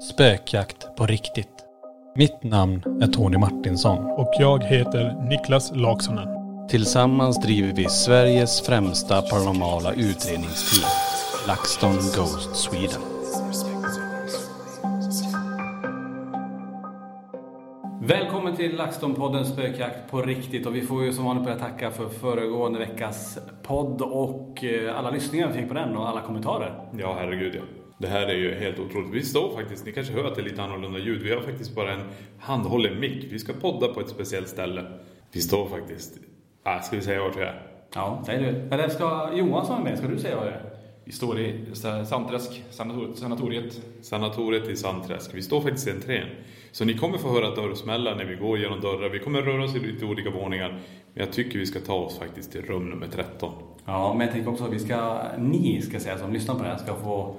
Spökjakt på riktigt. Mitt namn är Tony Martinsson. Och jag heter Niklas Laksonen. Tillsammans driver vi Sveriges främsta paranormala utredningsteam. LaxTon Ghost Sweden. Välkommen till LaxTon-podden Spökjakt på riktigt och vi får ju som vanligt börja tacka för föregående veckas podd och eh, alla lyssningar vi fick på den och alla kommentarer. Ja, herregud ja. Det här är ju helt otroligt. Vi står faktiskt, ni kanske hör att det är lite annorlunda ljud. Vi har faktiskt bara en handhållen mick. Vi ska podda på ett speciellt ställe. Vi står faktiskt, ah, ska vi säga vart vi är? Ja, säg du. Eller ska Johansson vara med? Ska du säga vad det är? Vi står i Sandträsk, sanatoriet. Sanatoriet i Sandträsk. Vi står faktiskt i entrén. Så ni kommer få höra dörrsmällar när vi går genom dörrar. Vi kommer röra oss i lite olika våningar. Men jag tycker vi ska ta oss faktiskt till rum nummer 13. Ja, men jag tänker också att vi ska, ni ska säga som lyssnar på det här ska få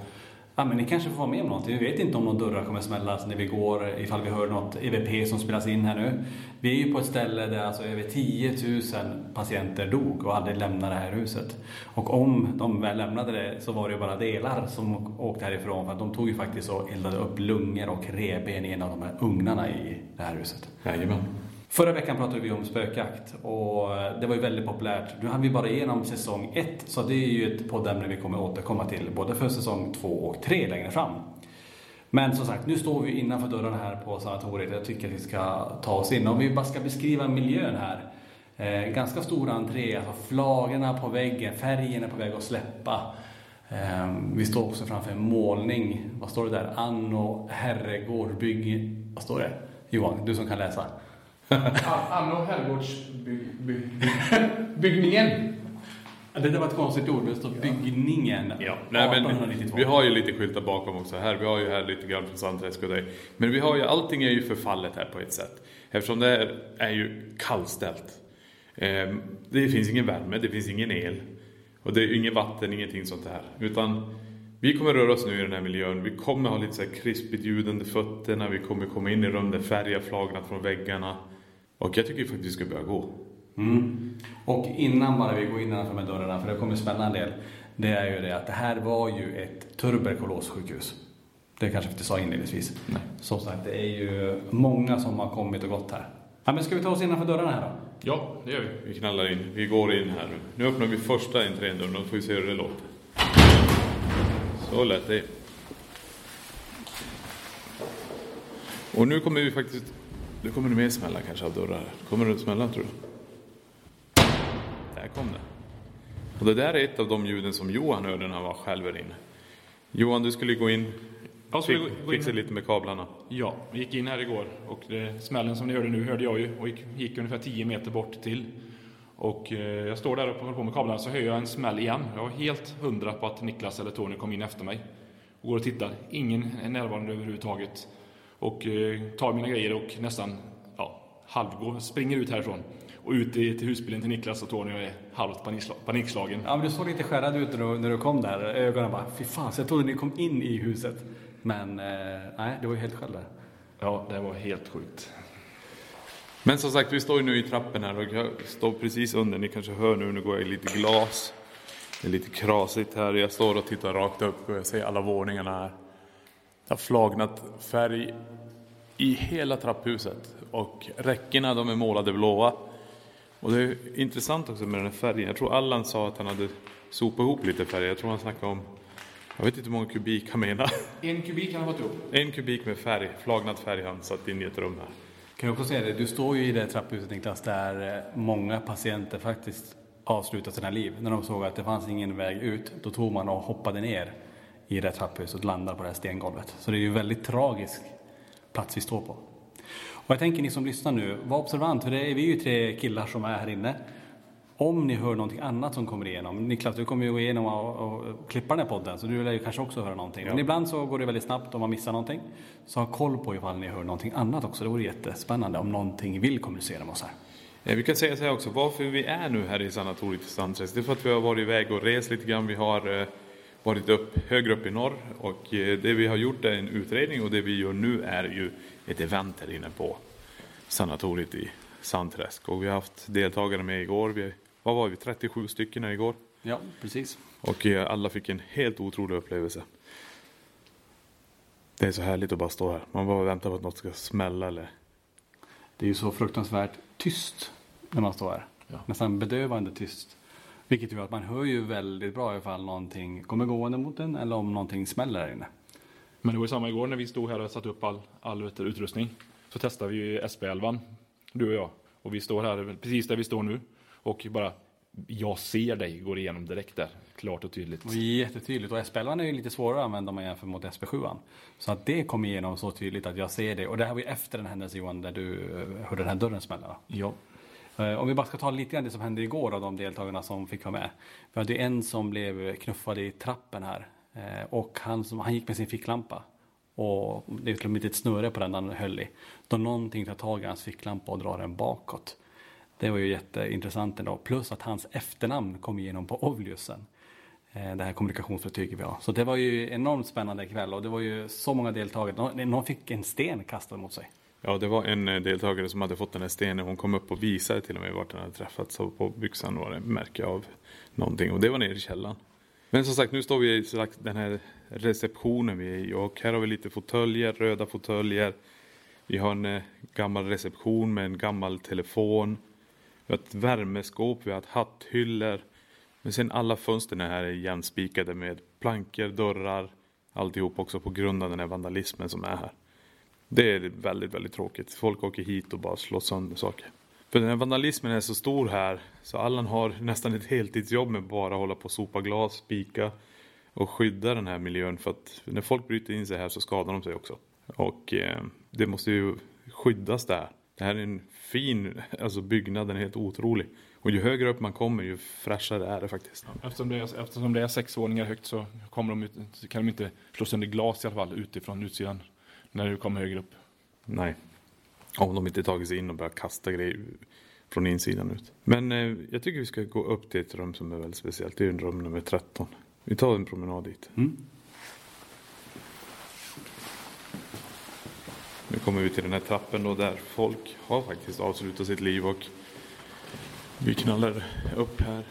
Ja, men ni kanske får vara med om någonting. Vi vet inte om några dörrar kommer smällas när vi går, ifall vi hör något EVP som spelas in här nu. Vi är ju på ett ställe där alltså över 10 000 patienter dog och aldrig lämnade det här huset. Och om de väl lämnade det så var det ju bara delar som åkte härifrån för att de tog ju faktiskt och eldade upp lungor och revben i en av de här ugnarna i det här huset. Jajamän. Förra veckan pratade vi om spökjakt och eh, det var ju väldigt populärt. Nu hann vi bara igenom säsong 1, så det är ju ett poddämne vi kommer återkomma till både för säsong 2 och 3 längre fram. Men som sagt, nu står vi innanför dörrarna här på sanatoriet. Jag tycker att vi ska ta oss in. Om vi bara ska beskriva miljön här. Eh, ganska stor entré, alltså flagorna på väggen, färgen är på väg att släppa. Eh, vi står också framför en målning. Vad står det där? Anno herrgård bygg... Vad står det? Johan, du som kan läsa. Anno herrgårdsbyggningen. Det där var ett konstigt ord, det står byggningen. Ja, nej, men 1892. vi har ju lite skyltar bakom också här. Vi har ju här lite grann från Sandträsk och dig. Men vi har ju, allting är ju förfallet här på ett sätt. Eftersom det är, är ju kallställt. Ehm, det finns ingen värme, det finns ingen el. Och det är inget vatten, ingenting sånt här. Utan vi kommer röra oss nu i den här miljön. Vi kommer ha lite så här krispigt ljud under fötterna. Vi kommer komma in i rum där färger flagrat från väggarna. Och jag tycker faktiskt vi ska börja gå. Mm. Och innan bara vi går innanför här dörrarna, för det kommer spänna en del. Det är ju det att det här var ju ett tuberkulossjukhus. Det kanske vi inte sa inledningsvis. Nej. Som sagt, det är ju många som har kommit och gått här. Ja, men ska vi ta oss innanför dörrarna här då? Ja, det gör vi. Vi knallar in. Vi går in här nu. Nu öppnar vi första entrédörren och får vi se hur det låter. Så lät det. Och nu kommer vi faktiskt... Nu kommer det mer smälla kanske av dörrar. Kommer det smälla tror du? Där kom det. Och det där är ett av de ljuden som Johan hörde när han var själv här inne. Johan, du skulle gå in Fick, går- går in- fixa lite med kablarna. Ja, vi gick in här igår och det, smällen som ni hörde nu hörde jag ju och gick, gick ungefär 10 meter bort till. Och eh, jag står där och håller på med kablarna så hör jag en smäll igen. Jag var helt hundra på att Niklas eller Tony kom in efter mig. Och går och tittar. Ingen är närvarande överhuvudtaget. Och eh, tar mina grejer och nästan ja, halvgår, springer ut härifrån. Och ut till husbilen till Niklas och Tony och är halvt panikslag, panikslagen. Ja, men du såg lite skärrad ut när du, när du kom där. Ögonen bara, fy fan, så jag trodde ni kom in i huset. Men eh, nej, du var ju helt själv där. Ja, det var helt sjukt. Men som sagt, vi står ju nu i trappen här och jag står precis under. Ni kanske hör nu, nu går jag i lite glas. Det är lite krasigt här. Jag står och tittar rakt upp och jag ser alla våningarna här. Det har flagnat färg i hela trapphuset och räckena de är målade blåa. Och det är intressant också med den här färgen. Jag tror Allan sa att han hade sopat ihop lite färg. Jag tror han snackade om, jag vet inte hur många kubik han menar. En kubik har han fått upp. En kubik med färg, flagnad färg har han satt in i ett rum här. Kan jag också säga det, du står ju i det trapphuset Niklas, där eh, många patienter faktiskt avslutat sina liv. När de såg att det fanns ingen väg ut, då tog man och hoppade ner i det trapphuset och landade på det här stengolvet. Så det är ju en väldigt tragisk plats vi står på. Och jag tänker ni som lyssnar nu, var observant, för det är vi ju tre killar som är här inne. Om ni hör någonting annat som kommer igenom, Niklas du kommer ju gå igenom och, och klippa den här podden så du lär ju kanske också höra någonting. Men ibland så går det väldigt snabbt om man missar någonting. Så ha koll på ifall ni hör någonting annat också, det vore jättespännande om någonting vill kommunicera med oss här. Eh, Vi kan säga så här också, varför vi är nu här i sanatoriet i Sandträsk, det är för att vi har varit iväg och rest lite grann. Vi har eh, varit upp, högre upp i norr och eh, det vi har gjort är en utredning och det vi gör nu är ju ett event här inne på sanatoriet i Sandträsk. Och vi har haft deltagare med igår. Vi, vad var vi, 37 stycken här igår. Ja, precis. Och eh, alla fick en helt otrolig upplevelse. Det är så härligt att bara stå här. Man bara väntar på att något ska smälla eller Det är ju så fruktansvärt tyst när man står här. Nästan bedövande tyst. Vilket gör att man hör ju väldigt bra ifall någonting kommer gående mot en eller om någonting smäller här inne. Men det var ju samma igår när vi stod här och satte upp all, all utrustning. Så testade vi ju SP11, du och jag. Och vi står här precis där vi står nu. Och bara, jag ser dig, går igenom direkt där. Klart och tydligt. Och jättetydligt. Och SP11 är ju lite svårare att använda om man jämför mot SP7. Så att det kom igenom så tydligt att jag ser det. Och det här var ju efter den händelse Johan där du eh, hörde den här dörren smälla. Ja. Eh, om vi bara ska ta lite grann det som hände igår av de deltagarna som fick vara med. Vi hade en som blev knuffad i trappen här. Eh, och han, som, han gick med sin ficklampa. Och det är till och med ett snöre på den han höll i. Då någonting tar tag i hans ficklampa och drar den bakåt. Det var ju jätteintressant ändå. Plus att hans efternamn kom igenom på Ovliusen. Eh, det här kommunikationsverktyget vi har. Så det var ju enormt spännande kväll och det var ju så många deltagare. Någon fick en sten kastad mot sig. Ja, det var en eh, deltagare som hade fått den här stenen. Hon kom upp och visade till och med vart den hade träffats. Så på byxan var det märke av någonting. Och det var nere i källaren. Men som sagt, nu står vi i den här receptionen vi är i. Och här har vi lite fåtöljer, röda fåtöljer. Vi har en eh, gammal reception med en gammal telefon. Vi har ett värmeskåp, vi har ett hatthyllor. Men sen alla fönstren här är igenspikade med plankor, dörrar. Alltihop också på grund av den här vandalismen som är här. Det är väldigt, väldigt tråkigt. Folk åker hit och bara slår sönder saker. För den här vandalismen är så stor här så Allan har nästan ett heltidsjobb med bara hålla på och sopa glas, spika och skydda den här miljön för att när folk bryter in sig här så skadar de sig också. Och eh, det måste ju skyddas där. Det här är en fin alltså byggnad, den är helt otrolig. Och ju högre upp man kommer ju fräschare är det faktiskt. Eftersom det, är, eftersom det är sex våningar högt så kommer de så kan de inte slå sönder glas i alla fall utifrån utsidan. När du kommer högre upp. Nej. Om de inte tagit sig in och börjat kasta grejer från insidan ut. Men eh, jag tycker vi ska gå upp till ett rum som är väldigt speciellt. Det är ju rum nummer 13. Vi tar en promenad dit. Nu kommer vi till den här trappen då där folk har faktiskt avslutat sitt liv och vi knallar upp här.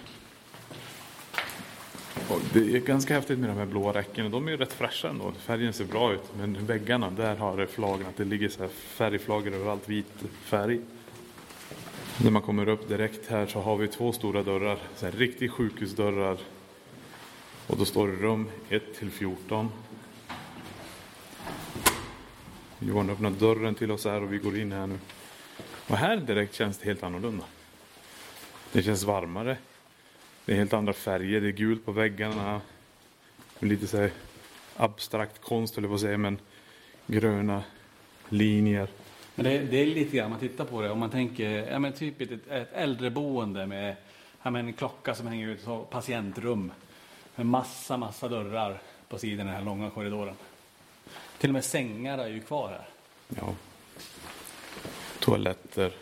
Och det är ganska häftigt med de här blåa räckena. De är ju rätt fräscha ändå. Färgen ser bra ut. Men väggarna, där har det flagnat. Det ligger så här färgflagor överallt, vit färg. När man kommer upp direkt här så har vi två stora dörrar. Så här riktigt sjukhusdörrar. Och då står det rum 1 till 14. Johan öppnar dörren till oss här och vi går in här nu. Och här direkt känns det helt annorlunda. Det känns varmare. Det är helt andra färger. Det är gult på väggarna. Lite så här abstrakt konst eller vad säger men gröna linjer. Men det, det är lite grann, man tittar på det, om man tänker, ja men typ ett, ett äldreboende med ja, men en klocka som hänger ut, så patientrum. Med massa, massa dörrar på sidan den här långa korridoren. Till och med sängar är ju kvar här. Ja. Toaletter.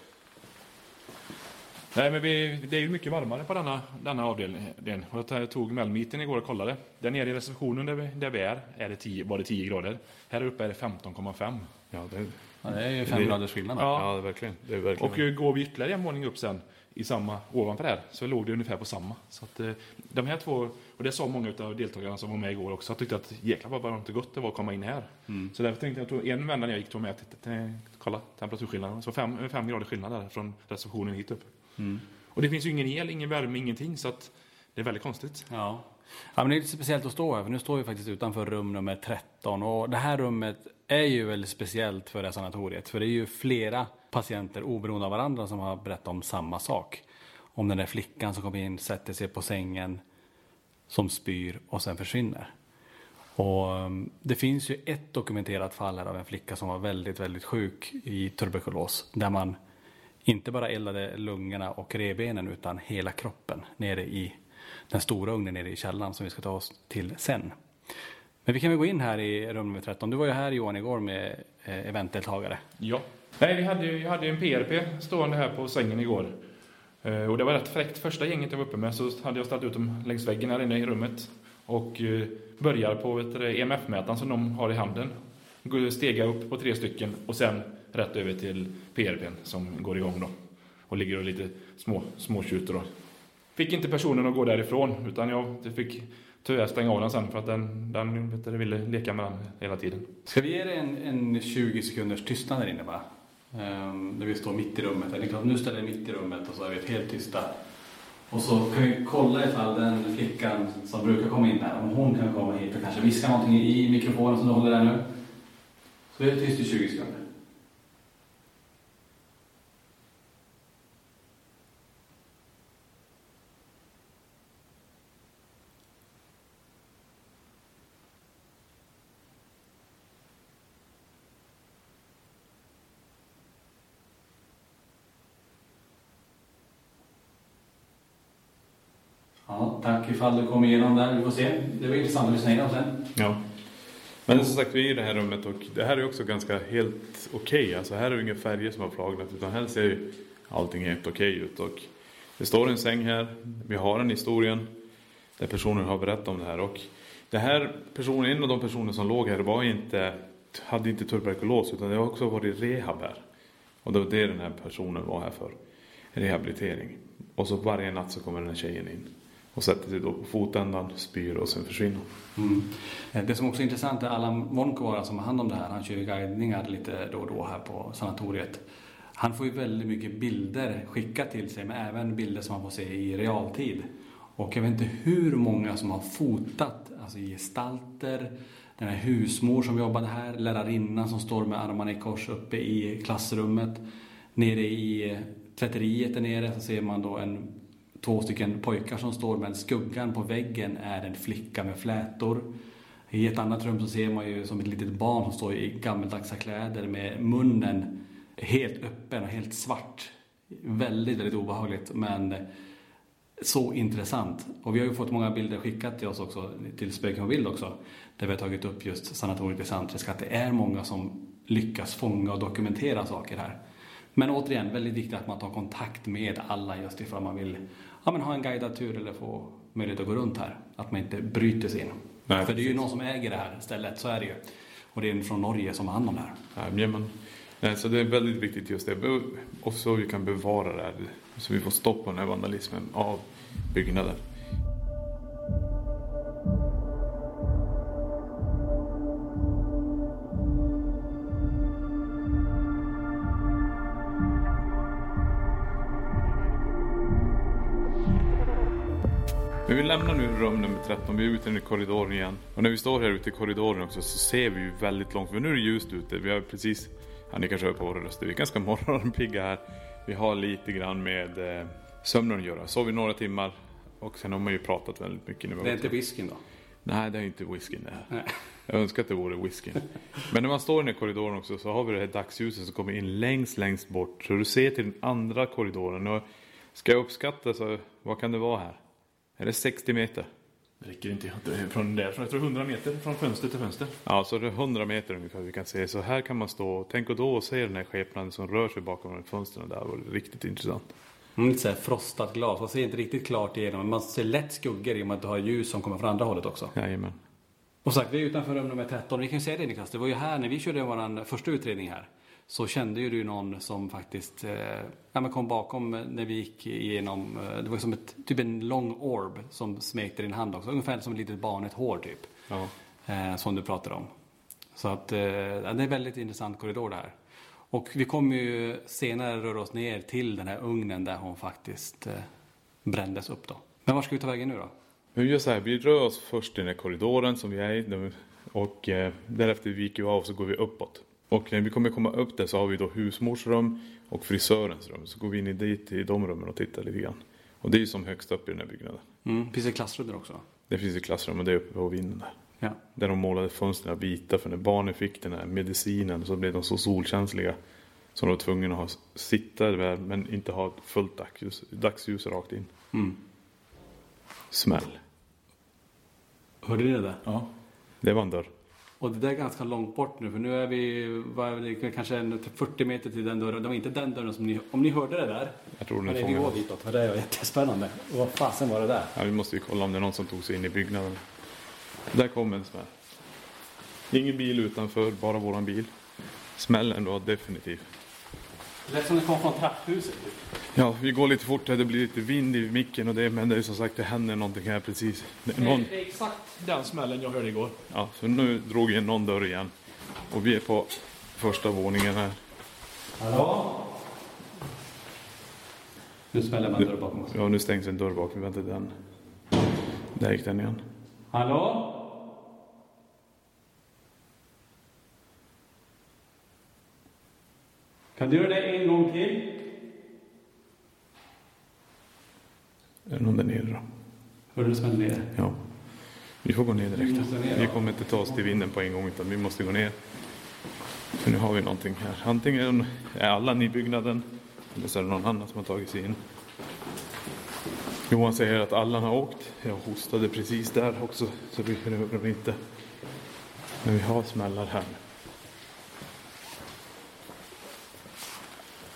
Nej, men vi, det är ju mycket varmare på denna, denna avdelningen. Jag tog Melmiten igår och kollade. Där nere i receptionen där vi, där vi är, är det 10, var det 10 grader. Här uppe är det 15,5. Ja, det, Ja, det är ju fem graders skillnad. Ja. ja, det verkligen. Det är verkligen. Och eh, går vi ytterligare en våning upp sen i samma, ovanför här, så låg det ungefär på samma. Så att, eh, de här två, och det sa många av deltagarna som var med igår också, tyckte att jäklar vad varmt och gott det var att komma in här. Så därför tänkte jag, jag tog en vända när jag gick tog med, att kolla temperaturskillnaden. Så fem, fem grader skillnad där från receptionen hit upp. Och det finns ju ingen el, ingen värme, ingenting, så att det är väldigt konstigt. Ja. ja, men det är lite speciellt att stå här, för nu står vi faktiskt utanför rum nummer 13. Och det här rummet är ju väldigt speciellt för det här sanatoriet, för det är ju flera patienter oberoende av varandra som har berättat om samma sak. Om den där flickan som kommer in, sätter sig på sängen, som spyr och sen försvinner. Och um, det finns ju ett dokumenterat fall här av en flicka som var väldigt, väldigt sjuk i tuberkulos. Där man inte bara eldade lungorna och revbenen utan hela kroppen nere i den stora ugnen nere i källaren som vi ska ta oss till sen. Men vi kan väl gå in här i rum nummer 13. Du var ju här Johan igår med eh, eventdeltagare. Ja. Nej, vi hade, ju- jag hade ju en PRP stående här på sängen igår. Eh, och det var rätt fräckt. Första gänget jag var uppe med så hade jag ställt ut dem längs väggen här inne i rummet. Och eh, börjar på EMF-mätaren som de har i handen. Stegar upp på tre stycken och sen rätt över till PRPn som går igång då. Och ligger och lite små, småtjuter då. Fick inte personen att gå därifrån utan jag fick tyvärr stänga av den sen för att den, den vet du, ville leka med den hela tiden. Ska vi ge dig en, en 20 sekunders tystnad där inne bara? Ehm, när vi står mitt i rummet. Det är klart, nu ställer vi mitt i rummet och så är vi helt tysta. Och så kan vi kolla ifall den flickan som brukar komma in här, om hon kan komma hit och kanske viska någonting i mikrofonen som du håller där nu. Så vi är tyst i 20 sekunder. Ja, tack ifall du kommer igenom där. Vi får se. Det var intressant att lyssna igenom sen. Ja. Men som sagt, vi är i det här rummet och det här är också ganska helt okej. Alltså här är det inga färger som har flagnat utan här ser ju allting helt okej ut. Och det står en säng här. Vi har en historien där personer har berättat om det här. Och det här personen, en av de personer som låg här var inte, hade inte tuberkulos utan det har också varit rehab här. Och det var det den här personen var här för. Rehabilitering. Och så varje natt så kommer den här tjejen in. Och sätter sig då på fotändan, spyr och sen försvinner. Mm. Eh, det som också är intressant är Allan Vonkovara som har hand om det här. Han kör ju guidningar lite då och då här på sanatoriet. Han får ju väldigt mycket bilder skickat till sig men även bilder som man får se i realtid. Och jag vet inte hur många som har fotat, alltså gestalter, den här husmor som jobbade här, lärarinnan som står med armarna i kors uppe i klassrummet. Nere i eh, tvätteriet där nere så ser man då en två stycken pojkar som står men skuggan på väggen är en flicka med flätor. I ett annat rum så ser man ju som ett litet barn som står i gammeldags kläder med munnen helt öppen och helt svart. Väldigt, väldigt obehagligt men så intressant. Och vi har ju fått många bilder skickat till oss också, till Spöken på bild också, där vi har tagit upp just sanatoriet i Sandträsk, att det är många som lyckas fånga och dokumentera saker här. Men återigen, väldigt viktigt att man tar kontakt med alla just ifall man vill ja, men ha en guidad tur eller få möjlighet att gå runt här. Att man inte bryter sig in. Nej, För det är ju någon som äger det här stället, så är det ju. Och det är en från Norge som har hand om det här. Ja, men, nej, så det är väldigt viktigt just det. Och så vi kan bevara det här. Så vi får stopp på den här vandalismen av byggnader. Men vi lämnar nu rum nummer 13, vi är ute i korridoren igen. Och när vi står här ute i korridoren också så ser vi ju väldigt långt, för nu är det ljust ute. Vi har precis, ja ni kanske hör på våra röster, vi är ganska morgonpigga här. Vi har lite grann med eh, sömnen att göra. Sov i några timmar och sen har man ju pratat väldigt mycket. Det är inte whiskyn då? Nej, det är inte whiskyn det här. Nej. Jag önskar att det vore whiskyn. Men när man står i den här korridoren också så har vi det här dagsljuset som kommer in längst, längst bort. Så du ser till den andra korridoren. Och ska jag uppskatta så, vad kan det vara här? Är det 60 meter? Det räcker inte från där, från, jag tror 100 meter från fönster till fönster. Ja, så det är 100 meter ungefär vi kan se. Så här kan man stå, tänk och då och se den här skepnaden som rör sig bakom de fönstren där. Det var riktigt intressant. Mm, lite så här frostat glas. Man ser inte riktigt klart igenom. Men man ser lätt skuggor i och med att du har ljus som kommer från andra hållet också. Jajamän. Och sagt, vi är utanför rum nummer 13. Vi kan ju säga det Niklas, det var ju här när vi körde vår första utredning här. Så kände ju du någon som faktiskt eh, kom bakom när vi gick igenom. Eh, det var som ett, typ en lång orb som smekte din hand också. Ungefär som ett litet barn, ett hår typ. Ja. Eh, som du pratade om. Så att eh, det är en väldigt intressant korridor det här. Och vi kommer ju senare röra oss ner till den här ugnen där hon faktiskt eh, brändes upp då. Men var ska vi ta vägen nu då? Vi gör så här, vi rör oss först i den här korridoren som vi är i. Och eh, därefter viker vi av så går vi uppåt. Och när vi kommer komma upp där så har vi då husmorsrum och frisörens rum. Så går vi in i dit i de rummen och tittar lite grann. Och det är ju som högst upp i den här byggnaden. Mm. Finns det klassrum där också? Det finns ett klassrum och det är uppe på vinden där. Ja. Där de målade fönstren vita för när barnen fick den här medicinen så blev de så solkänsliga. Så de var tvungna att ha, sitta där men inte ha fullt dagsljus, dagsljus rakt in. Mm. Smäll. Hörde ni det där? Ja. Det var en dörr. Och det där är ganska långt bort nu för nu är vi vad kanske en 40 meter till den dörren. Det var inte den dörren som ni, om ni hörde det där. Jag tror ni Nej, vi går ditåt för det var jättespännande. Och vad fasen var det där? Ja, vi måste ju kolla om det är någon som tog sig in i byggnaden. Där kom en smäll. Ingen bil utanför, bara våran bil. Smällen var definitiv. Det lät som det kom från trapphuset. Ja, vi går lite fortare, det blir lite vind i micken och det, men det är som sagt, det händer någonting här precis. Det är någon, Det är exakt den smällen jag hörde igår. ja, så nu drog in någon dörr igen. Och vi är på första våningen här. Hallå? Nu smäller man dörr bakom oss. Ja, nu stängs en dörr bakom, vänta den. Där gick den igen. Hallå? Kan du göra det en gång till? Är det någon där nere då? Hörde du smäller ner? Ja. Vi får gå ner direkt. ner, Vi kommer inte ta oss till vinden på en gång utan vi måste gå ner. För nu har vi någonting här. Antingen är alla i byggnaden eller så är det någon annan som har tagit sig in. Johan säger att alla har åkt. Jag hostade precis där också så vi behöver inte. Men vi har smällar här.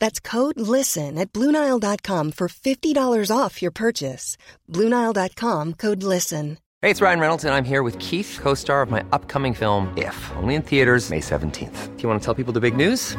That's code LISTEN at Bluenile.com for $50 off your purchase. Bluenile.com code LISTEN. Hey, it's Ryan Reynolds, and I'm here with Keith, co star of my upcoming film, If, only in theaters, May 17th. Do you want to tell people the big news?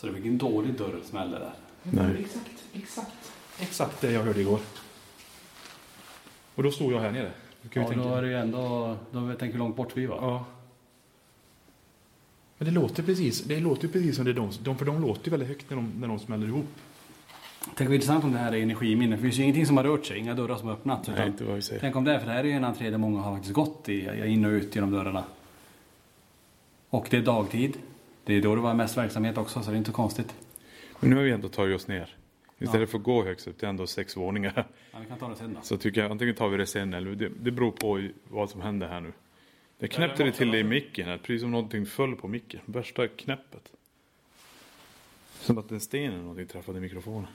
Så det var ingen dålig dörrsmäll det där. Nej. Exakt, exakt. Exakt det jag hörde igår. Och då stod jag här nere. Du kan ju Ja, tänka. då är det ju ändå, då vet jag hur långt bort vi var. Ja. Men det låter precis, det låter ju precis som det är de, de, för de låter ju väldigt högt när de, när de smäller ihop. Tänk vad intressant om det här är energiminne. För det finns ju ingenting som har rört sig, inga dörrar som har öppnats. Nej, utan- inte vad vi säger. Tänk om det är, för det här är ju en entré där många har faktiskt gått i, in och ut genom dörrarna. Och det är dagtid. Det är då det var mest verksamhet också, så det är inte konstigt. Men nu har vi ändå tagit oss ner. Istället för att gå högst upp, det är ändå sex våningar. Ja, vi kan ta det sen då. Så tycker jag antingen tar vi det sen eller det, det beror på vad som händer här nu. Det knäppte det till i micken här, precis som någonting föll på micken. Värsta knäppet. Som att en sten eller någonting träffade mikrofonen.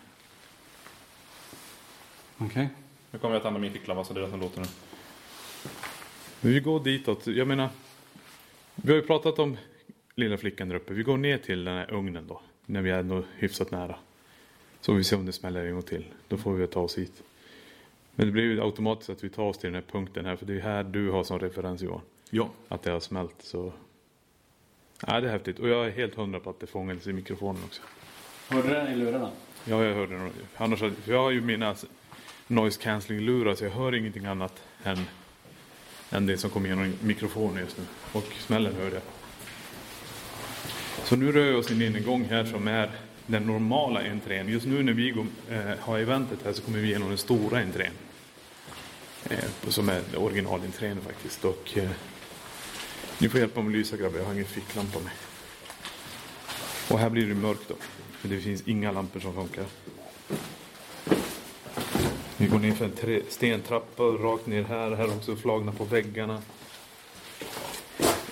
Okej. Nu kommer jag att använda min ficklampa så det är det som låter nu. Men vi går ditåt. Jag menar, vi har ju pratat om lilla flickan där uppe. Vi går ner till den här ugnen då. När vi är ändå hyfsat nära. Så får vi se om det smäller en gång till. Då får vi ta oss hit. Men det blir ju automatiskt att vi tar oss till den här punkten här. För det är här du har som referens Johan. Ja. Att det har smält så. Ja, det är häftigt. Och jag är helt hundra på att det fångades i mikrofonen också. Hörde du den i lurarna? Ja, jag hörde det. Annars, hade- för jag har ju mina noise cancelling lurar så jag hör ingenting annat än, än det som kommer genom mikrofonen just nu. Och smällen hörde jag. Så nu rör vi oss in i en gång här som är den normala entrén. Just nu när vi går, eh, har eventet här så kommer vi igenom den stora entrén. Eh, som är originalentrén faktiskt. Och, eh, ni får hjälpa mig att lysa grabbar, jag har ingen ficklampa med. Och här blir det mörkt då. För det finns inga lampor som funkar. Vi går ner för en tre- stentrappa rakt ner här. Här är också flagna på väggarna.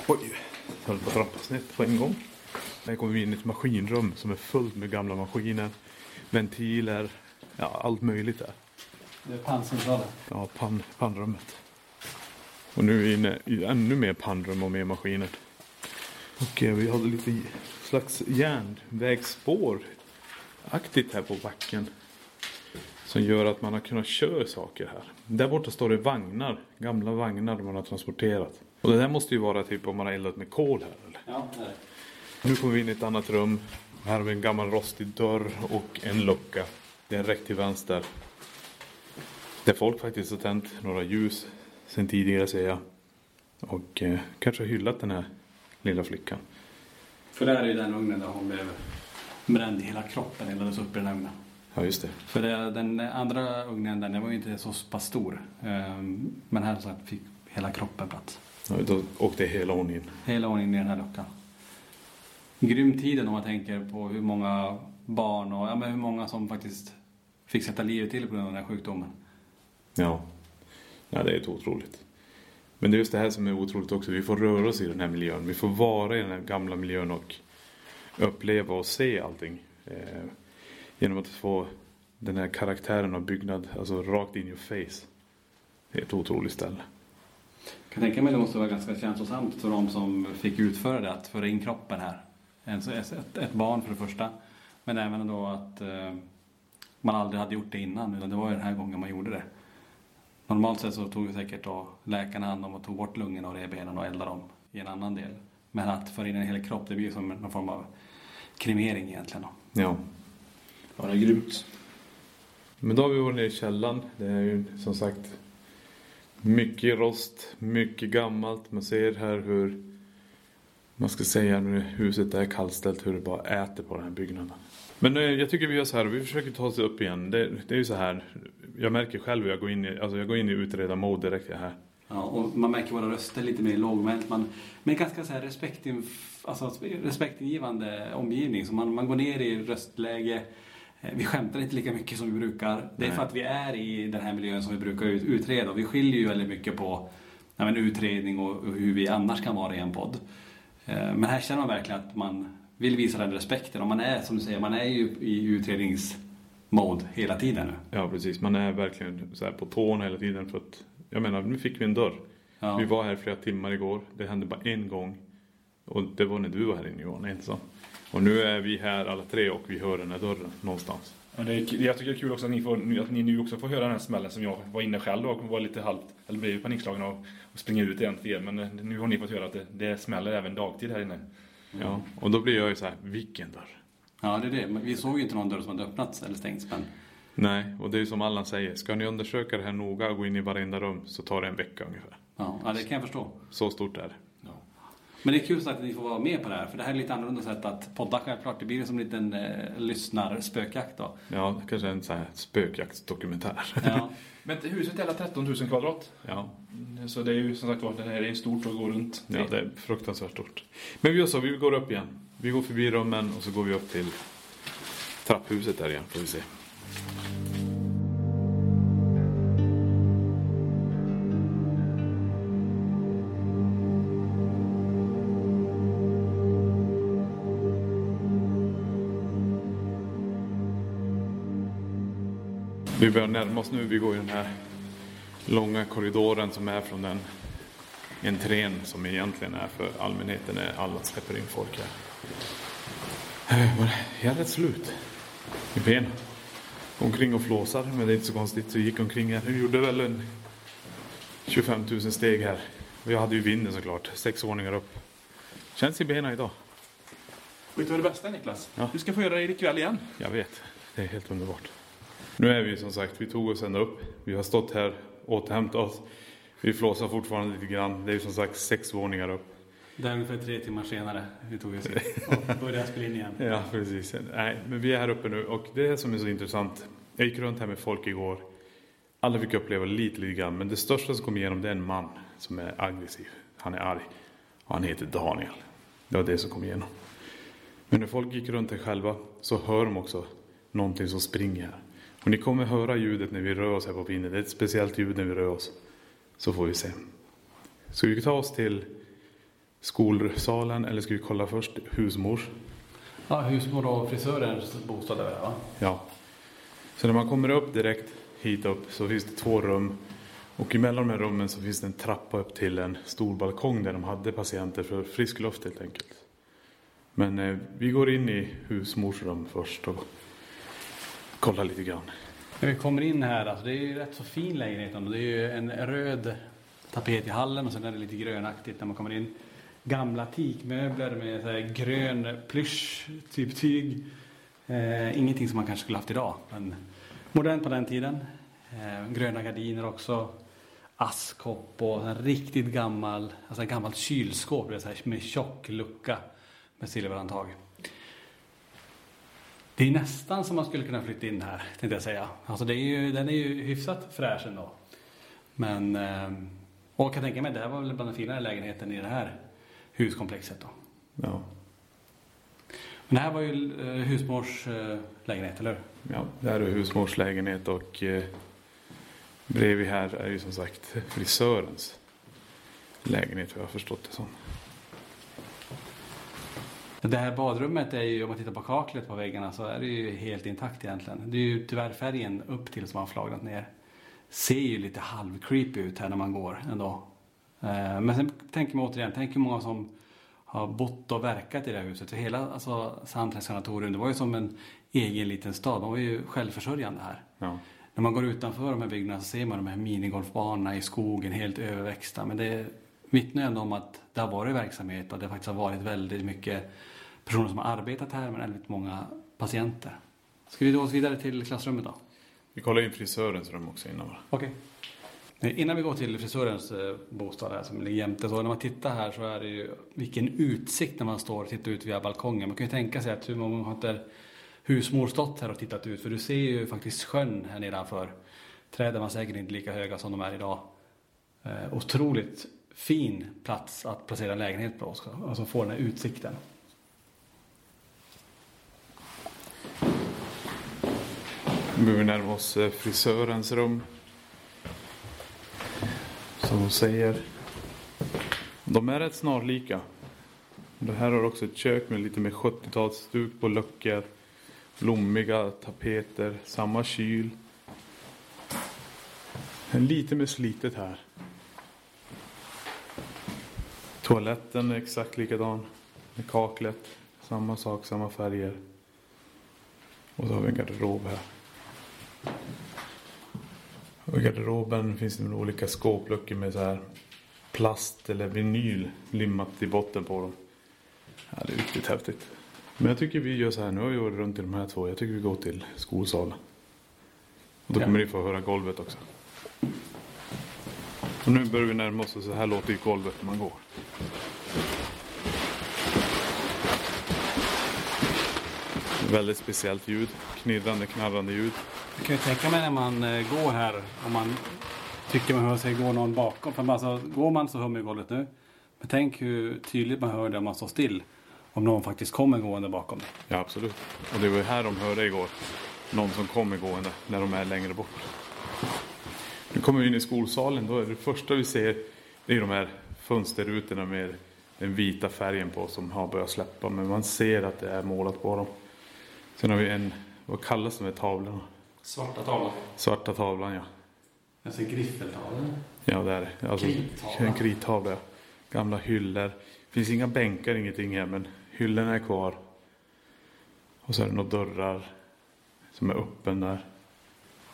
Oj, jag höll på att trampa snett på en gång. Här kommer vi in i ett maskinrum som är fullt med gamla maskiner. Ventiler, ja allt möjligt där. Det är panncentralen. Ja, pan, pannrummet. Och nu är vi inne i ännu mer pannrum och mer maskiner. Och eh, vi hade lite slags järnvägsspår aktigt här på backen. Som gör att man har kunnat köra saker här. Där borta står det vagnar, gamla vagnar man har transporterat. Och det där måste ju vara typ om man har eldat med kol här eller? Ja, det är det. Nu kommer vi in i ett annat rum. Här har vi en gammal rostig dörr och en lucka. Det är en räck till vänster. Där folk faktiskt har tänt några ljus sen tidigare ser jag. Och eh, kanske har hyllat den här lilla flickan. För där är ju den ugnen där hon blev bränd i hela kroppen, eldades upp i den här ugnen. Ja just det. För det, den andra ugnen den, den var ju inte så pass stor. Ehm, Men här så fick hela kroppen plats. Ja, då åkte hela hon in. Hela hon in i den här luckan. Grym tiden om man tänker på hur många barn och ja, men hur många som faktiskt fick sätta livet till på grund av den här sjukdomen. Ja. ja, det är otroligt. Men det är just det här som är otroligt också. Vi får röra oss i den här miljön. Vi får vara i den här gamla miljön och uppleva och se allting. Eh, genom att få den här karaktären av byggnad, alltså rakt in your face. Det är ett otroligt ställe. Jag kan tänka mig att det måste vara ganska känslosamt för de som fick utföra det, att föra in kroppen här. En- Ett, ett barn för det första, men även då att eh, man aldrig hade gjort det innan, utan det var ju den här gången man gjorde det. Normalt sett så tog säkert då läkarna hand om och tog bort lungorna och revbenen och eldade dem i en annan del. Men att föra in en hel kropp, det blir ju som någon form av kremering egentligen. Då. Ja. Ja, det är grymt. Men då har vi varit nere i källaren. Det är ju som sagt mycket rost, mycket gammalt. Man ser här hur man ska säga när huset är kallställt hur det bara äter på den här byggnaden. Men eh, jag tycker vi gör så här, vi försöker ta oss upp igen. Det, det är ju så här, jag märker själv hur jag går in i, alltså jag går in i utredarmode direkt här. Ja, och man märker våra röster lite mer lågmält. Man, men ganska så här respektin, alltså, respektingivande omgivning. Så man, man går ner i röstläge. Eh, Vi skämtar inte lika mycket som vi brukar. Det är Nej. för att vi är i den här miljön som vi brukar ut, utreda. Och vi skiljer ju väldigt mycket på men utredning och, och hur vi annars kan vara i en podd. Eh, Men här känner man verkligen att man vill visa den respekten. Och man är, som du säger, man är ju i utredningsmode hela tiden nu. Ja precis, man är verkligen så på tårna hela tiden för att jag menar nu fick vi en dörr. Ja. Vi var här flera timmar igår, det hände bara en gång. Och det var när du var här inne Johan, ensam. Och nu är vi här alla tre och vi hör den här dörren någonstans. Ja, det är, jag tycker det är kul också att ni, får, att ni nu också får höra den här smällen som jag var inne själv och var lite halvt, eller blev panikslagen av att springa ut igen till er. Men eh, nu har ni fått höra att det, det smäller även dagtid här inne. Ja, och då blir jag ju så här, vilken dörr? Ja, det är det. Men vi såg ju inte någon dörr som hade öppnats eller stängts. Men Nej, och det är ju som Allan säger, ska ni undersöka det här noga och gå in i varenda rum så tar det en vecka ungefär. ja, ja, det kan jag förstå. Så stort är det. Men det är kul att ni får vara med på det här, för det här är lite annorlunda sätt att podda självklart. Det blir som en liten eh, lyssnarspökjakt då. Ja, kanske en sån här spökjaktsdokumentär. Ja. Men huset är hela 13 000 kvadrat. ja. Så det är ju som sagt var, det här är stort och går runt. Ja, det är fruktansvärt stort. Men vi gör så, vi går upp igen. Vi går förbi rummen och så går vi upp till trapphuset där igen, får vi se. Vi börjar närma oss nu. Vi går i den här långa korridoren som är från den entrén som egentligen är för allmänheten när alla släpper in folk här. Eh, Jag är rätt slut i ben. Omkring och flåsar, men det är inte så konstigt. Så gick omkring här. Jag gjorde väl en 25 000 steg här. Och jag hade ju vinden såklart, sex våningar upp. Känns i benen idag. Vet du vad det bästa är Niklas? Ja. Du ska få göra det ikväll igen. Jag vet, det är helt underbart. Nu är vi som sagt, vi tog oss ända upp. Vi har stått här och återhämtat oss. Vi flåsar fortfarande lite grann. Det är ju som sagt sex våningar upp. Det är ungefär tre timmar senare vi tog oss in och började spela in igen. Ja, precis. Nej, men vi är här uppe nu och det som är så intressant. Jag gick runt här med folk igår. Alla fick uppleva lite, lite grann. Men det största som kom igenom det är en man som är aggressiv. Han är arg. Och han heter Daniel. Det var det som kom igenom. Men när folk gick runt här själva så hör de också någonting som springer här. Och ni kommer höra ljudet när vi rör oss här på pinnen. Det är ett speciellt ljud när vi rör oss. Så får vi se. Ska vi ta oss till skolsalen eller ska vi kolla först husmors? Ja, husmor och frisörens bostad är det va? Ja. Så när man kommer upp direkt hit upp så finns det två rum. Och emellan de här rummen så finns det en trappa upp till en stor balkong där de hade patienter för frisk luft helt enkelt. Men eh, vi går in i husmors rum först och Kolla lite grann. När vi kommer in här, alltså det är ju rätt så fin lägenhet. Det är ju en röd tapet i hallen och sen är det lite grönaktigt när man kommer in. Gamla teakmöbler med så här grön plysch, typ tyg. Eh, ingenting som man kanske skulle haft idag, men modernt på den tiden. Eh, gröna gardiner också. Askkopp och en riktigt gammal, alltså gammalt kylskåp det så här, med tjock lucka med silverhandtag. Det är nästan som man skulle kunna flytta in här, tänkte jag säga. Alltså det är ju, den är ju hyfsat fräsch ändå. Men, eh, och jag kan tänka mig, det här var väl bland den finare lägenheten i det här huskomplexet då. Ja, Men det här var ju eh, husmors eh, lägenhet, eller hur? ja det här är husmors lägenhet och eh, bredvid här är ju som sagt frisörens lägenhet vad jag har förstått det som. Det här badrummet är ju, om man tittar på kaklet på väggarna så är det ju helt intakt egentligen. Det är ju tyvärr färgen upp till som har flagnat ner. Ser ju lite halv-creepy ut här när man går ändå. Eh, Men sen tänker man återigen, tänk hur många som har bott och verkat i det här huset. För hela alltså, Sandträsk sanatorium, det var ju som en egen liten stad. Man var ju självförsörjande här. Ja. När man går utanför de här byggnaderna så ser man de här minigolfbanorna i skogen helt överväxta. Men det vittnar ändå om att det har varit verksamhet och det faktiskt har varit väldigt mycket personer som har arbetat här men väldigt många patienter. Ska vi då oss vidare till klassrummet då? Vi kollar in frisörens rum också innan va? Okej. Innan vi går till frisörens eh, bostad här som ligger jämte så när man tittar här så är det ju vilken utsikt när man står och tittar ut via balkongen. Man kan ju tänka sig att hur många har inte husmor stått här och tittat ut för du ser ju faktiskt sjön här nedanför. Träden var säkert inte lika höga som de är idag. Eh, otroligt fin plats att placera en lägenhet på också. Alltså få den här utsikten. Nu börjar vi närma oss eh, frisörens rum. Som hon säger. De är rätt snarlika. Det här har också ett kök med lite mer 70-talsstuk på luckor. Blommiga tapeter, samma kyl. Lite mer slitet här. Toaletten är exakt likadan. Med kaklet. Samma sak, samma färger. Och så har vi en garderob här. Och I garderoben finns det olika skåpluckor med så här plast eller vinyl limmat i botten på dem. Ja, det är riktigt häftigt. Men jag tycker vi gör så här. Nu har vi varit runt i de här två. Jag tycker vi går till skolsalen. Och då Ja. kommer ni få höra golvet också. Och nu börjar vi närma oss och så här låter ju golvet när man går. Väldigt speciellt ljud. Knirrande, knarrande ljud. Jag kan ju tänka mig när man eh, går här om man tycker man hör sig gå någon bakom. För alltså, går man så hör man ju golvet nu. Men tänk hur tydligt man hör det om man står still. Om någon faktiskt kommer gående bakom dig. Ja, absolut. Och det var ju här de hörde igår. Någon som kommer gående när de är längre bort. Nu kommer vi in i skolsalen. Då är det första vi ser det är de här fönsterrutorna med den vita färgen på som har börjat släppa. Men man ser att det är målat på dem. Sen har vi en, vad kallas de här tavlorna? Svarta tavlan. Svarta tavlan, ja. Alltså griffeltavlan. Ja, där. Alltså, Krittavla. En krittavla, ja. Gamla hyllor. finns inga bänkar, ingenting här, men hyllorna är kvar. Och så är det några dörrar som är öppen där.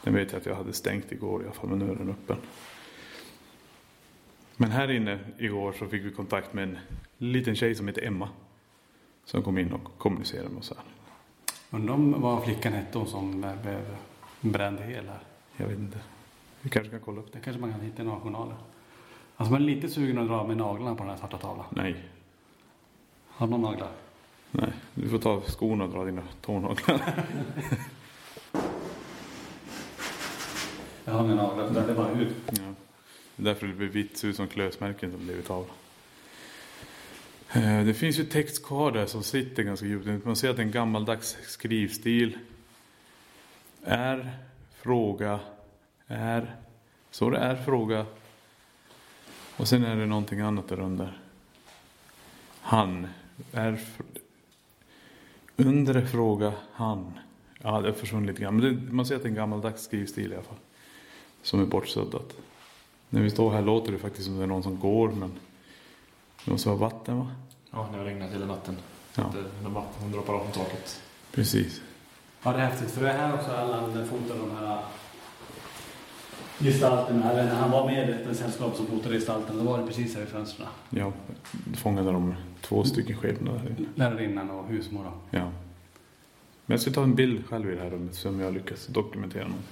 Den vet jag att jag hade stängt igår i alla fall, men nu är den öppen. Men här inne igår så fick vi kontakt med en liten tjej som heter Emma. Som kom in och kommunicerade med oss här. Undrar vad flickan hette hon som blev bränd hel här. Jag vet inte. Vi kanske kan kolla upp det. Kanske man kan hitta i några journaler. Alltså man är lite sugen att dra med naglarna på den här svarta tavlan. Nej, Har du några naglar? nej. Du får ta av skorna och dra dina tånaglar. Jag har inga naglar, det är bara hud. Ja. Därför det blir vitt, ser ut som klösmärken som blivit tavla. Eh, Det finns ju text kvar där som sitter ganska djupt. Man ser att det är en gammaldags skrivstil. Är, fråga, är. Så det är fråga. Och sen är det någonting annat där under. Han. Är. Undre fråga, han. Ja, det har försvunnit lite grann. Men det, man ser att det är en gammaldags skrivstil i alla fall. Som är bortsuddat. När vi står här låter det faktiskt som det är någon som går, men det måste vara vatten va? Ja, det har regnat hela natten. Ja. Det, när vatten droppar av från taket. Precis. Ja, det är häftigt. För det är här också Allan fotar de här gestalterna. Eller när han var med i ett sällskap som fotade gestalterna, då var det precis här i fönstren. Ja, fångade de två stycken skepnader här. Lärarinnan och husmor. Ja. Men jag ska ta en bild själv i det här rummet som jag lyckas dokumentera någon.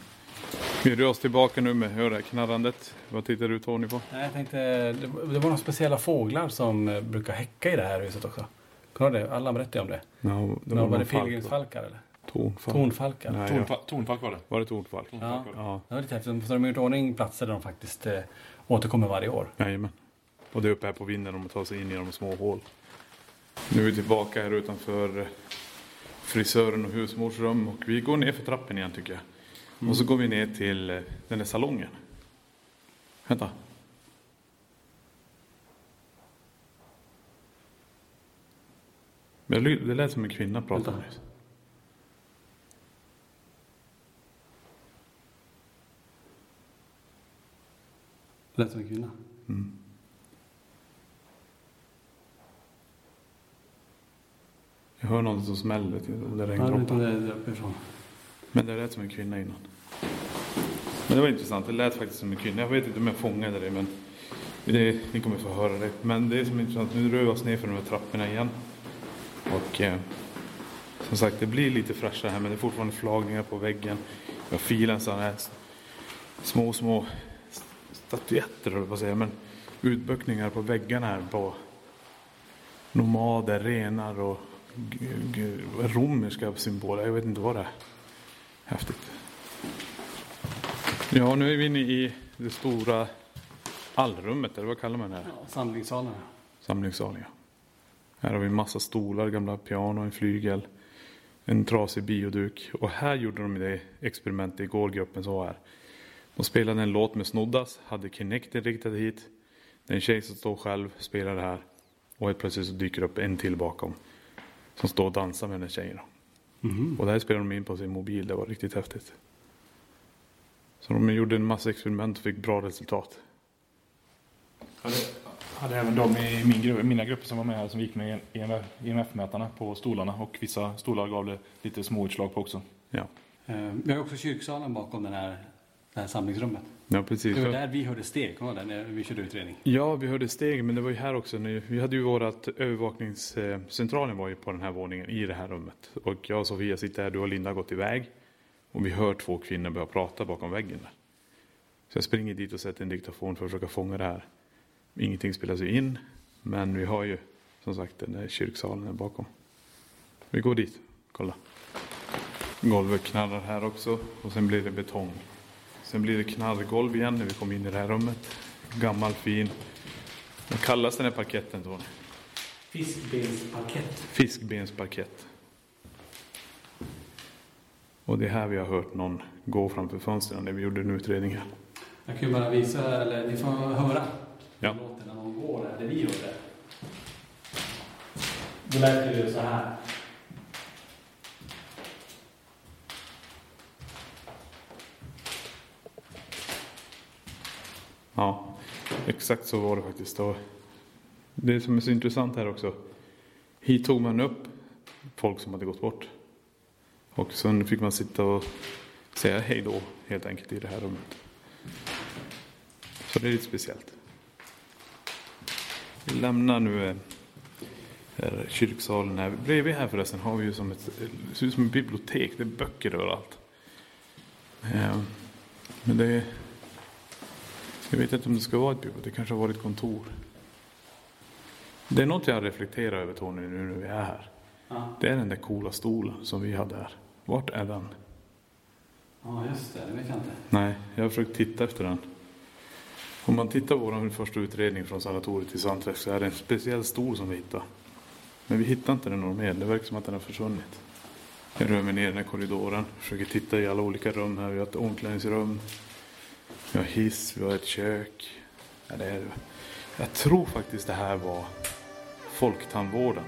Vi rör oss tillbaka nu med höra knarrandet. Vad tittar du Tony på? Nej, jag tänkte, det var det var några speciella fåglar som eh, brukar häcka i det här huset också. Kommer du ihåg det? Alla berättade om det. Ja, det Det var, var det pilgrimsfalkar eller? Tornfalk. Tornfalkar. Nej, Tornfa- ja. Tornfalk var det. Var det tornfalk? Ja. Tornfalk var det. Ja, Det var lite häftigt. Så de har gjort ordning platser där de faktiskt eh, återkommer varje år. jajamän. Och det är uppe här på vinden de tar sig in genom små hål. Nu är vi tillbaka här utanför eh, frisören och husmors rum och vi går ner för trappen igen tycker jag. Och så går vi ner till eh, den där salongen. Vänta. Men Det lät som en kvinna pratade Vänta. nyss. Lät som en kvinna. Jag hör något som smäller det Ja, regndroppar. utan det är där uppifrån. Men det lät som en kvinna innan. Men det var intressant. Det lät faktiskt som en kvinna. Jag vet inte om jag fångade det men det, ni kommer få höra det. Men det är som intressant. Nu rör vi oss ner för de här trapporna igen. Och eh, som sagt det blir lite fräschare här men det är fortfarande flagningar på väggen. Jag filar sådana här små, små statyetter höll jag på att säga. Men utböckningar på väggarna här på nomader, renar och romerska symboler. Jag vet inte vad det är. Häftigt. Ja, nu är vi inne i det stora allrummet, eller vad kallar man det här? Ja, samlingssalen. Samlingssalen, ja. Här har vi en massa stolar, gamla piano, en flygel, en trasig bioduk. Och här gjorde de det experimentet igår, gruppen som var här. De spelade en låt med Snoddas, hade Kinecten riktad hit. Det är en tjej som står själv, spelar det här. Och helt plötsligt så dyker det upp en till bakom. Som står och dansar med den tjejen. Och det här spelade de in på sin mobil, det var riktigt häftigt. Så de gjorde en massa experiment och fick bra resultat. Hade, hade även de i min grupp, mina grupper som var med här som gick med EMF-mätarna på stolarna och vissa stolar gav det lite småutslag på också. Ja, Eh, Vi har också kyrksalen bakom den här, det här samlingsrummet. ja precis. Det var där vi hörde steg, ihåg det? När vi körde utredning. Ja, vi hörde steg, men det var ju här också. Vi hade ju vårat övervakningscentralen var ju på den här våningen i det här rummet. Och jag och Sofia sitter här, du och Linda har gått iväg. Och vi hör två kvinnor börja prata bakom väggen där. Så jag springer dit och sätter en diktafon för att försöka fånga det här. Ingenting spelas ju in, men vi har ju som sagt den där kyrksalen där bakom. Vi går dit, kolla. Golvet knarrar här också och sen blir det betong. Sen blir det knarrgolv igen när vi kommer in i det här rummet. Gammal fin. Vad kallas den här parketten Tony? Fiskbensparkett. Fiskbensparkett. Och det är här vi har hört någon gå framför fönstren när vi gjorde en utredning här. Jag kan ju bara visa, eller ni får höra. Ja. Det låter när någon går där, det vi hörde. Då lät det ju så här. Ja, exakt så var det faktiskt. Och det som är så intressant här också. Hit tog man upp folk som hade gått bort. Och sen fick man sitta och säga hej då helt enkelt i det här rummet. Så det är lite speciellt. Vi lämnar nu eh, här kyrksalen. Här. Bredvid här förresten har vi ju som ett, det ser ut som ett bibliotek. Det är böcker överallt. Ehm, men det är, jag vet inte om det ska vara ett bibliotek. Det kanske har varit ett kontor. Det är något jag reflekterar över Tony nu när vi är här. Ja. Det är den där coola stolen som vi hade här. Vart är den? Ja, just det. Det vet jag inte. Nej, jag har försökt titta efter den. Om man tittar på vår första utredning från sanatoriet till Sandträsk så är det en speciell stol som vi hittar. Men vi hittar inte den någon mer. Det verkar som att den har försvunnit. Jag rör mig ner i den här korridoren. Försöker titta i alla olika rum här. Vi har ett omklädningsrum. Vi har hiss. Vi har ett kök. Ja, det är, jag tror faktiskt det här var folktandvården.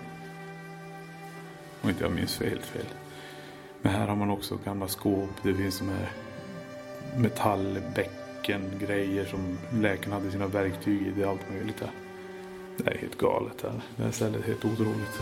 Om inte jag minns helt fel. Men här har man också gamla skåp. Det finns de här metallbäcken, grejer som läkarna hade sina verktyg i. Det är allt möjligt här. Det är helt galet här. Det här stället är helt otroligt.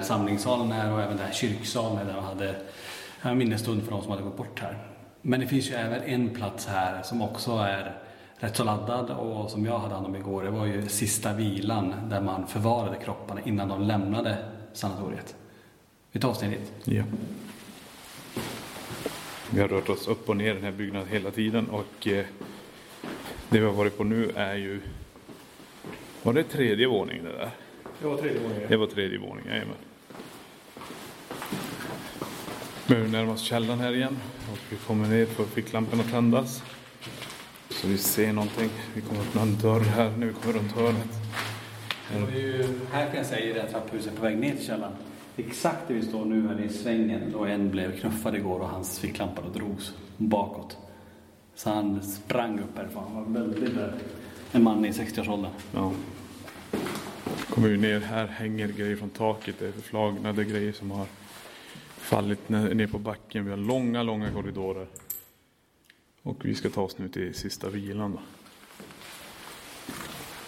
Där samlingssalen här och även där kyrksalen där de hade en minnesstund för de som hade gått bort här. Men det finns ju även en plats här som också är rätt så laddad och som jag hade hand om igår. Det var ju sista vilan där man förvarade kropparna innan de lämnade sanatoriet. Vi tar oss ner dit. Ja. Vi har rört oss upp och ner i den här byggnaden hela tiden och eh, det vi har varit på nu är ju... Var det tredje våningen det där? Det var tredje gången. Det var tredje våningen, jajamän. Nu närmar oss källaren här igen och vi kommer ner för ficklamporna att tändas. Så vi ser någonting. Vi kommer öppna en dörr här när vi kommer runt hörnet. Det var ju, här kan jag säga i det här trapphuset på väg ner till källaren. Exakt där vi står nu här i svängen då en blev knuffad igår och hans ficklampa då drogs bakåt. Så han sprang upp härifrån. Han var väldigt rädd. En man i 60-årsåldern. Ja. Kommer vi ner här hänger grejer från taket. Det är förflagnade grejer som har fallit ner på backen. Vi har långa, långa korridorer. Och vi ska ta oss nu till sista vilan. Då.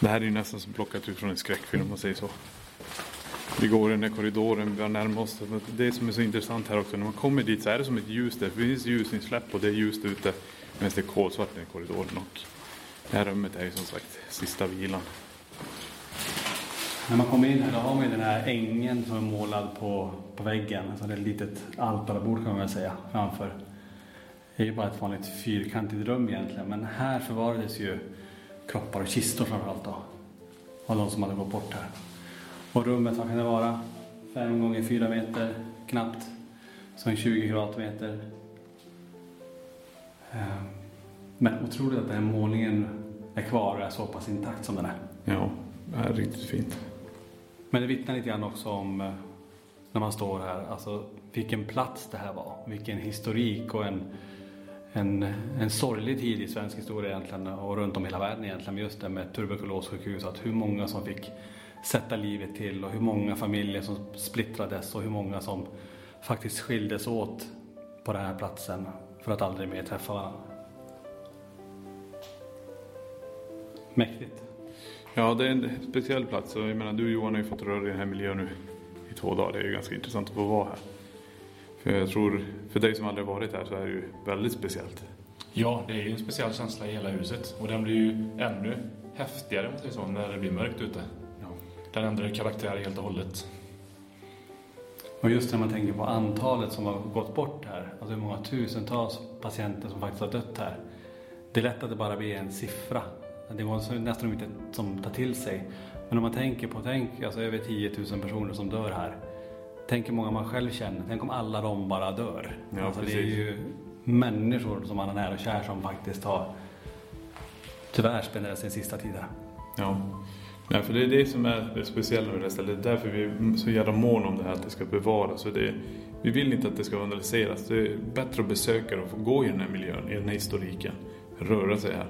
Det här är ju nästan som plockat ut från en skräckfilm om man säger så. Vi går i den här korridoren, vi har närmat oss. Det som är så intressant här också, när man kommer dit så är det som ett ljus där. Det finns ljusinsläpp och det är ljust ute. Medan det är kolsvart i den här korridoren. Och det här rummet är ju som sagt sista vilan. När man kommer in här då har man ju den här ängen som är målad på, på väggen. Alltså det är ett litet altarabord kan man väl säga framför. Det är ju bara ett vanligt fyrkantigt rum egentligen. Men här förvarades ju kroppar och kistor framförallt då. Av de som hade gått bort här. Och rummet, vad kan det vara? Fem gånger fyra meter knappt. Så en 20 kvadratmeter. Ehm, men otroligt att den här målningen är kvar och är så pass intakt som den är. Ja, det är riktigt fint. Men det vittnar lite grann också om eh, när man står här, alltså vilken plats det här var. Vilken historik och en, en, en sorglig tid i svensk historia egentligen och runt om hela världen egentligen. Just det med tuberkulossjukhus, att hur många som fick sätta livet till och hur många familjer som splittrades och hur många som faktiskt skildes åt på den här platsen för att aldrig mer träffa varandra. Mäktigt. Ja, det är en speciell plats. Jag menar, du Johan har ju fått röra i den här miljön nu i två dagar. Det är ju ganska intressant att få vara här. För jag tror, för dig som aldrig varit här så är det ju väldigt speciellt. Ja, det är ju en speciell känsla i hela huset. Och den blir ju ännu häftigare om så, när det blir mörkt ute. Ja. Den ändrar karaktär helt och hållet. Och just när man tänker på antalet som har gått bort här, alltså hur många tusentals patienter som faktiskt har dött här. Det är lätt att det bara blir en siffra. Det var nästan inte som tar till sig. Men om man tänker på, tänk alltså över 10 000 personer som dör här. Tänk hur många man själv känner, tänk om alla de bara dör. Ja, alltså det är ju människor som man är nära och kär som faktiskt har tyvärr spenderat sin sista tid här. Ja. Nej, för det är det som är det speciella med det här stället. Det är därför vi är så jävla måna om det här, att det ska bevaras. Och det, vi vill inte att det ska vandaliseras. Det är bättre att besöka och få gå i den här miljön, i den här historiken. Röra sig här.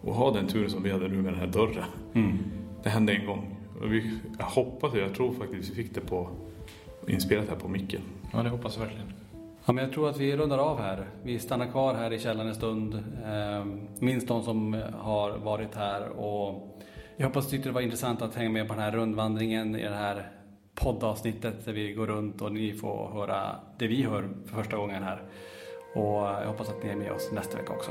Och ha den turen som vi hade nu med den här dörren. Mm. Det hände en gång. Och vi, jag hoppas jag tror faktiskt vi fick det på inspelat här på micken. Ja, det hoppas jag verkligen. Ja, men jag tror att vi rundar av här. Vi stannar kvar här i källaren en stund. Eh, minst de som har varit här. Och jag hoppas du tyckte det var intressant att hänga med på den här rundvandringen i det här poddavsnittet där vi går runt och ni får höra det vi hör för första gången här. Och jag hoppas att ni är med oss nästa vecka också.